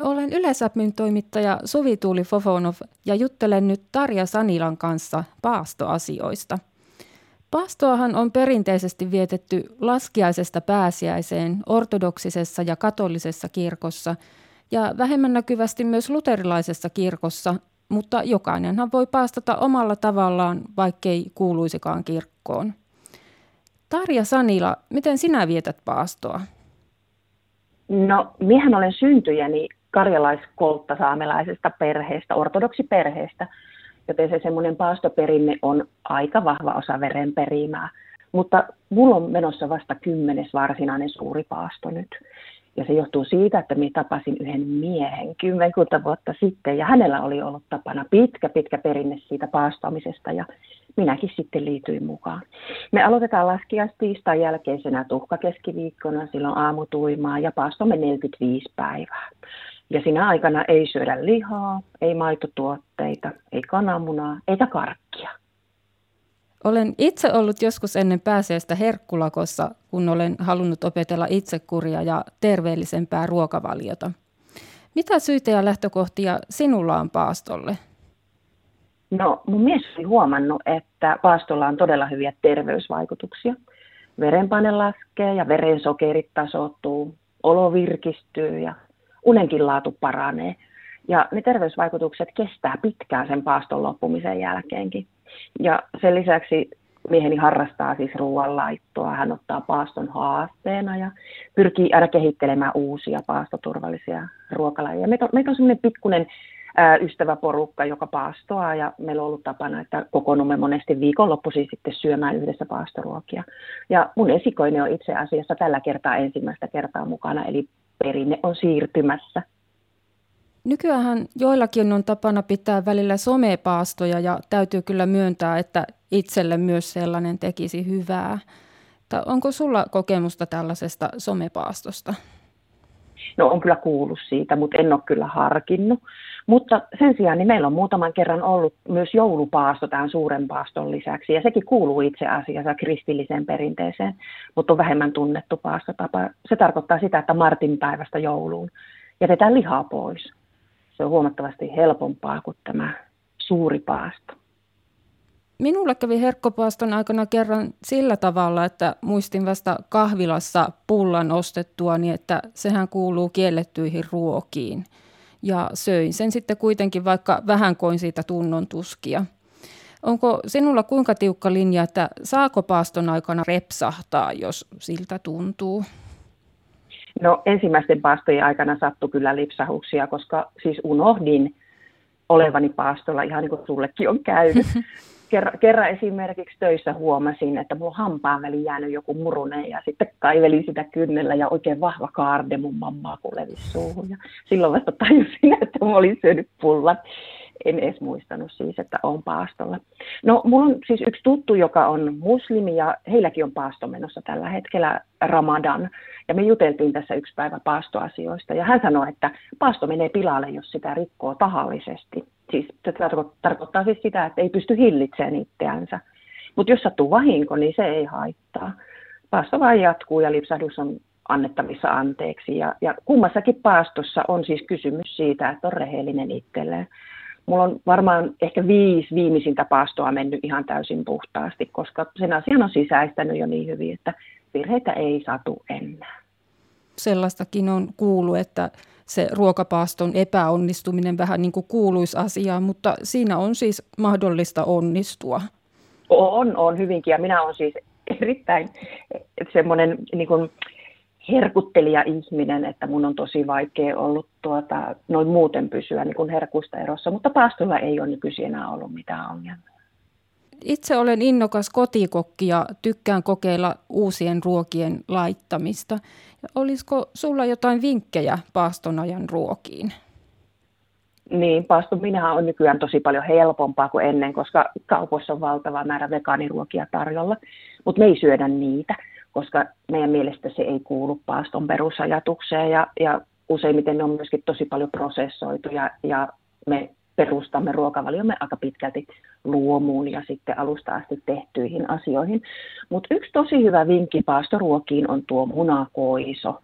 Olen Yleisapmin toimittaja Suvi Tuuli Fofonov ja juttelen nyt Tarja Sanilan kanssa paastoasioista. Paastoahan on perinteisesti vietetty laskiaisesta pääsiäiseen ortodoksisessa ja katolisessa kirkossa ja vähemmän näkyvästi myös luterilaisessa kirkossa, mutta jokainenhan voi paastata omalla tavallaan, vaikkei kuuluisikaan kirkkoon. Tarja Sanila, miten sinä vietät paastoa? No, miehän olen syntyjäni karjalaiskoltta saamelaisesta perheestä, ortodoksiperheestä, joten se semmoinen paastoperinne on aika vahva osa verenperimää. Mutta mulla on menossa vasta kymmenes varsinainen suuri paasto nyt. Ja se johtuu siitä, että minä tapasin yhden miehen kymmenkunta vuotta sitten ja hänellä oli ollut tapana pitkä, pitkä perinne siitä paastoamisesta ja minäkin sitten liityin mukaan. Me aloitetaan laskiaistiistain jälkeisenä tuhkakeskiviikkona, silloin aamutuimaa ja paastomme 45 päivää. Ja sinä aikana ei syödä lihaa, ei maitotuotteita, ei kananmunaa eikä karkkia. Olen itse ollut joskus ennen pääseestä herkkulakossa, kun olen halunnut opetella itsekuria ja terveellisempää ruokavaliota. Mitä syitä ja lähtökohtia sinulla on paastolle? No mun mies on huomannut, että paastolla on todella hyviä terveysvaikutuksia. Verenpaine laskee ja verensokerit tasoittuu, olo virkistyy ja unenkin laatu paranee. Ja ne terveysvaikutukset kestää pitkään sen paaston loppumisen jälkeenkin. Ja sen lisäksi mieheni harrastaa siis ruoanlaittoa. Hän ottaa paaston haasteena ja pyrkii aina kehittelemään uusia paastoturvallisia ruokalajeja. Meitä on, meitä on semmoinen pikkuinen ystäväporukka, joka paastoaa ja meillä on ollut tapana, että kokoonnumme monesti viikonloppuisin sitten syömään yhdessä paastoruokia. Ja mun esikoinen on itse asiassa tällä kertaa ensimmäistä kertaa mukana, eli perinne on siirtymässä. Nykyään joillakin on tapana pitää välillä somepaastoja ja täytyy kyllä myöntää, että itselle myös sellainen tekisi hyvää. Tai onko sulla kokemusta tällaisesta somepaastosta? No on kyllä kuullut siitä, mutta en ole kyllä harkinnut. Mutta sen sijaan niin meillä on muutaman kerran ollut myös joulupaasto tämän suuren paaston lisäksi, ja sekin kuuluu itse asiassa kristilliseen perinteeseen, mutta on vähemmän tunnettu paastotapa. Se tarkoittaa sitä, että Martin päivästä jouluun jätetään lihaa pois. Se on huomattavasti helpompaa kuin tämä suuri paasto. Minulle kävi herkkopaaston aikana kerran sillä tavalla, että muistin vasta kahvilassa pullan ostettua, niin että sehän kuuluu kiellettyihin ruokiin. Ja söin sen sitten kuitenkin, vaikka vähän koin siitä tunnon tuskia. Onko sinulla kuinka tiukka linja, että saako paaston aikana repsahtaa, jos siltä tuntuu? No ensimmäisten paastojen aikana sattui kyllä lipsahuksia, koska siis unohdin olevani paastolla ihan niin kuin sullekin on käynyt. kerran, kerran esimerkiksi töissä huomasin, että mulla hampaan väliin jäänyt joku murune ja sitten kaivelin sitä kynnellä ja oikein vahva kaarde mun mammaa levisi suuhun. Ja silloin vasta tajusin, että mä olin syönyt pullat. En edes muistanut siis, että on paastolla. No, mulla on siis yksi tuttu, joka on muslimi ja heilläkin on paasto menossa tällä hetkellä Ramadan. Ja me juteltiin tässä yksi päivä paastoasioista ja hän sanoi, että paasto menee pilalle, jos sitä rikkoo tahallisesti. Siis se tarkoittaa siis sitä, että ei pysty hillitsemään itseänsä. Mutta jos sattuu vahinko, niin se ei haittaa. Paasto vain jatkuu ja lipsahdus on annettavissa anteeksi. Ja, ja kummassakin paastossa on siis kysymys siitä, että on rehellinen itselleen. Mulla on varmaan ehkä viisi viimeisintä paastoa mennyt ihan täysin puhtaasti, koska sen asian on sisäistänyt jo niin hyvin, että virheitä ei satu enää. Sellaistakin on kuullut, että se ruokapaaston epäonnistuminen vähän niin kuin kuuluisi asiaan, mutta siinä on siis mahdollista onnistua. On, on hyvinkin ja minä olen siis erittäin semmoinen niin kuin herkuttelija ihminen, että mun on tosi vaikea ollut tuota, noin muuten pysyä niin kuin herkusta erossa, mutta paastolla ei ole nykyisin enää ollut mitään ongelmia. Itse olen innokas kotikokki ja tykkään kokeilla uusien ruokien laittamista. Olisiko sulla jotain vinkkejä paaston ajan ruokiin? Niin, paasto minä on nykyään tosi paljon helpompaa kuin ennen, koska kaupoissa on valtava määrä vegaaniruokia tarjolla, mutta me ei syödä niitä, koska meidän mielestä se ei kuulu paaston perusajatukseen ja, ja useimmiten ne on myöskin tosi paljon prosessoitu ja, ja me perustamme ruokavaliomme aika pitkälti luomuun ja sitten alusta asti tehtyihin asioihin. Mutta yksi tosi hyvä vinkki paastoruokiin on tuo munakoiso.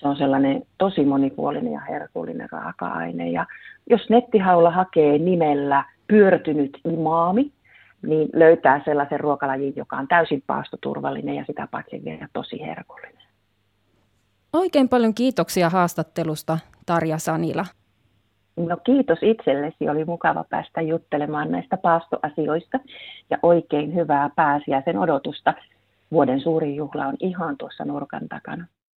Se on sellainen tosi monipuolinen ja herkullinen raaka-aine. Ja jos nettihaulla hakee nimellä pyörtynyt imaami, niin löytää sellaisen ruokalajin, joka on täysin paastoturvallinen ja sitä paitsi vielä tosi herkullinen. Oikein paljon kiitoksia haastattelusta, Tarja Sanila. No kiitos itsellesi, oli mukava päästä juttelemaan näistä paastoasioista ja oikein hyvää pääsiäisen odotusta. Vuoden suurin juhla on ihan tuossa nurkan takana.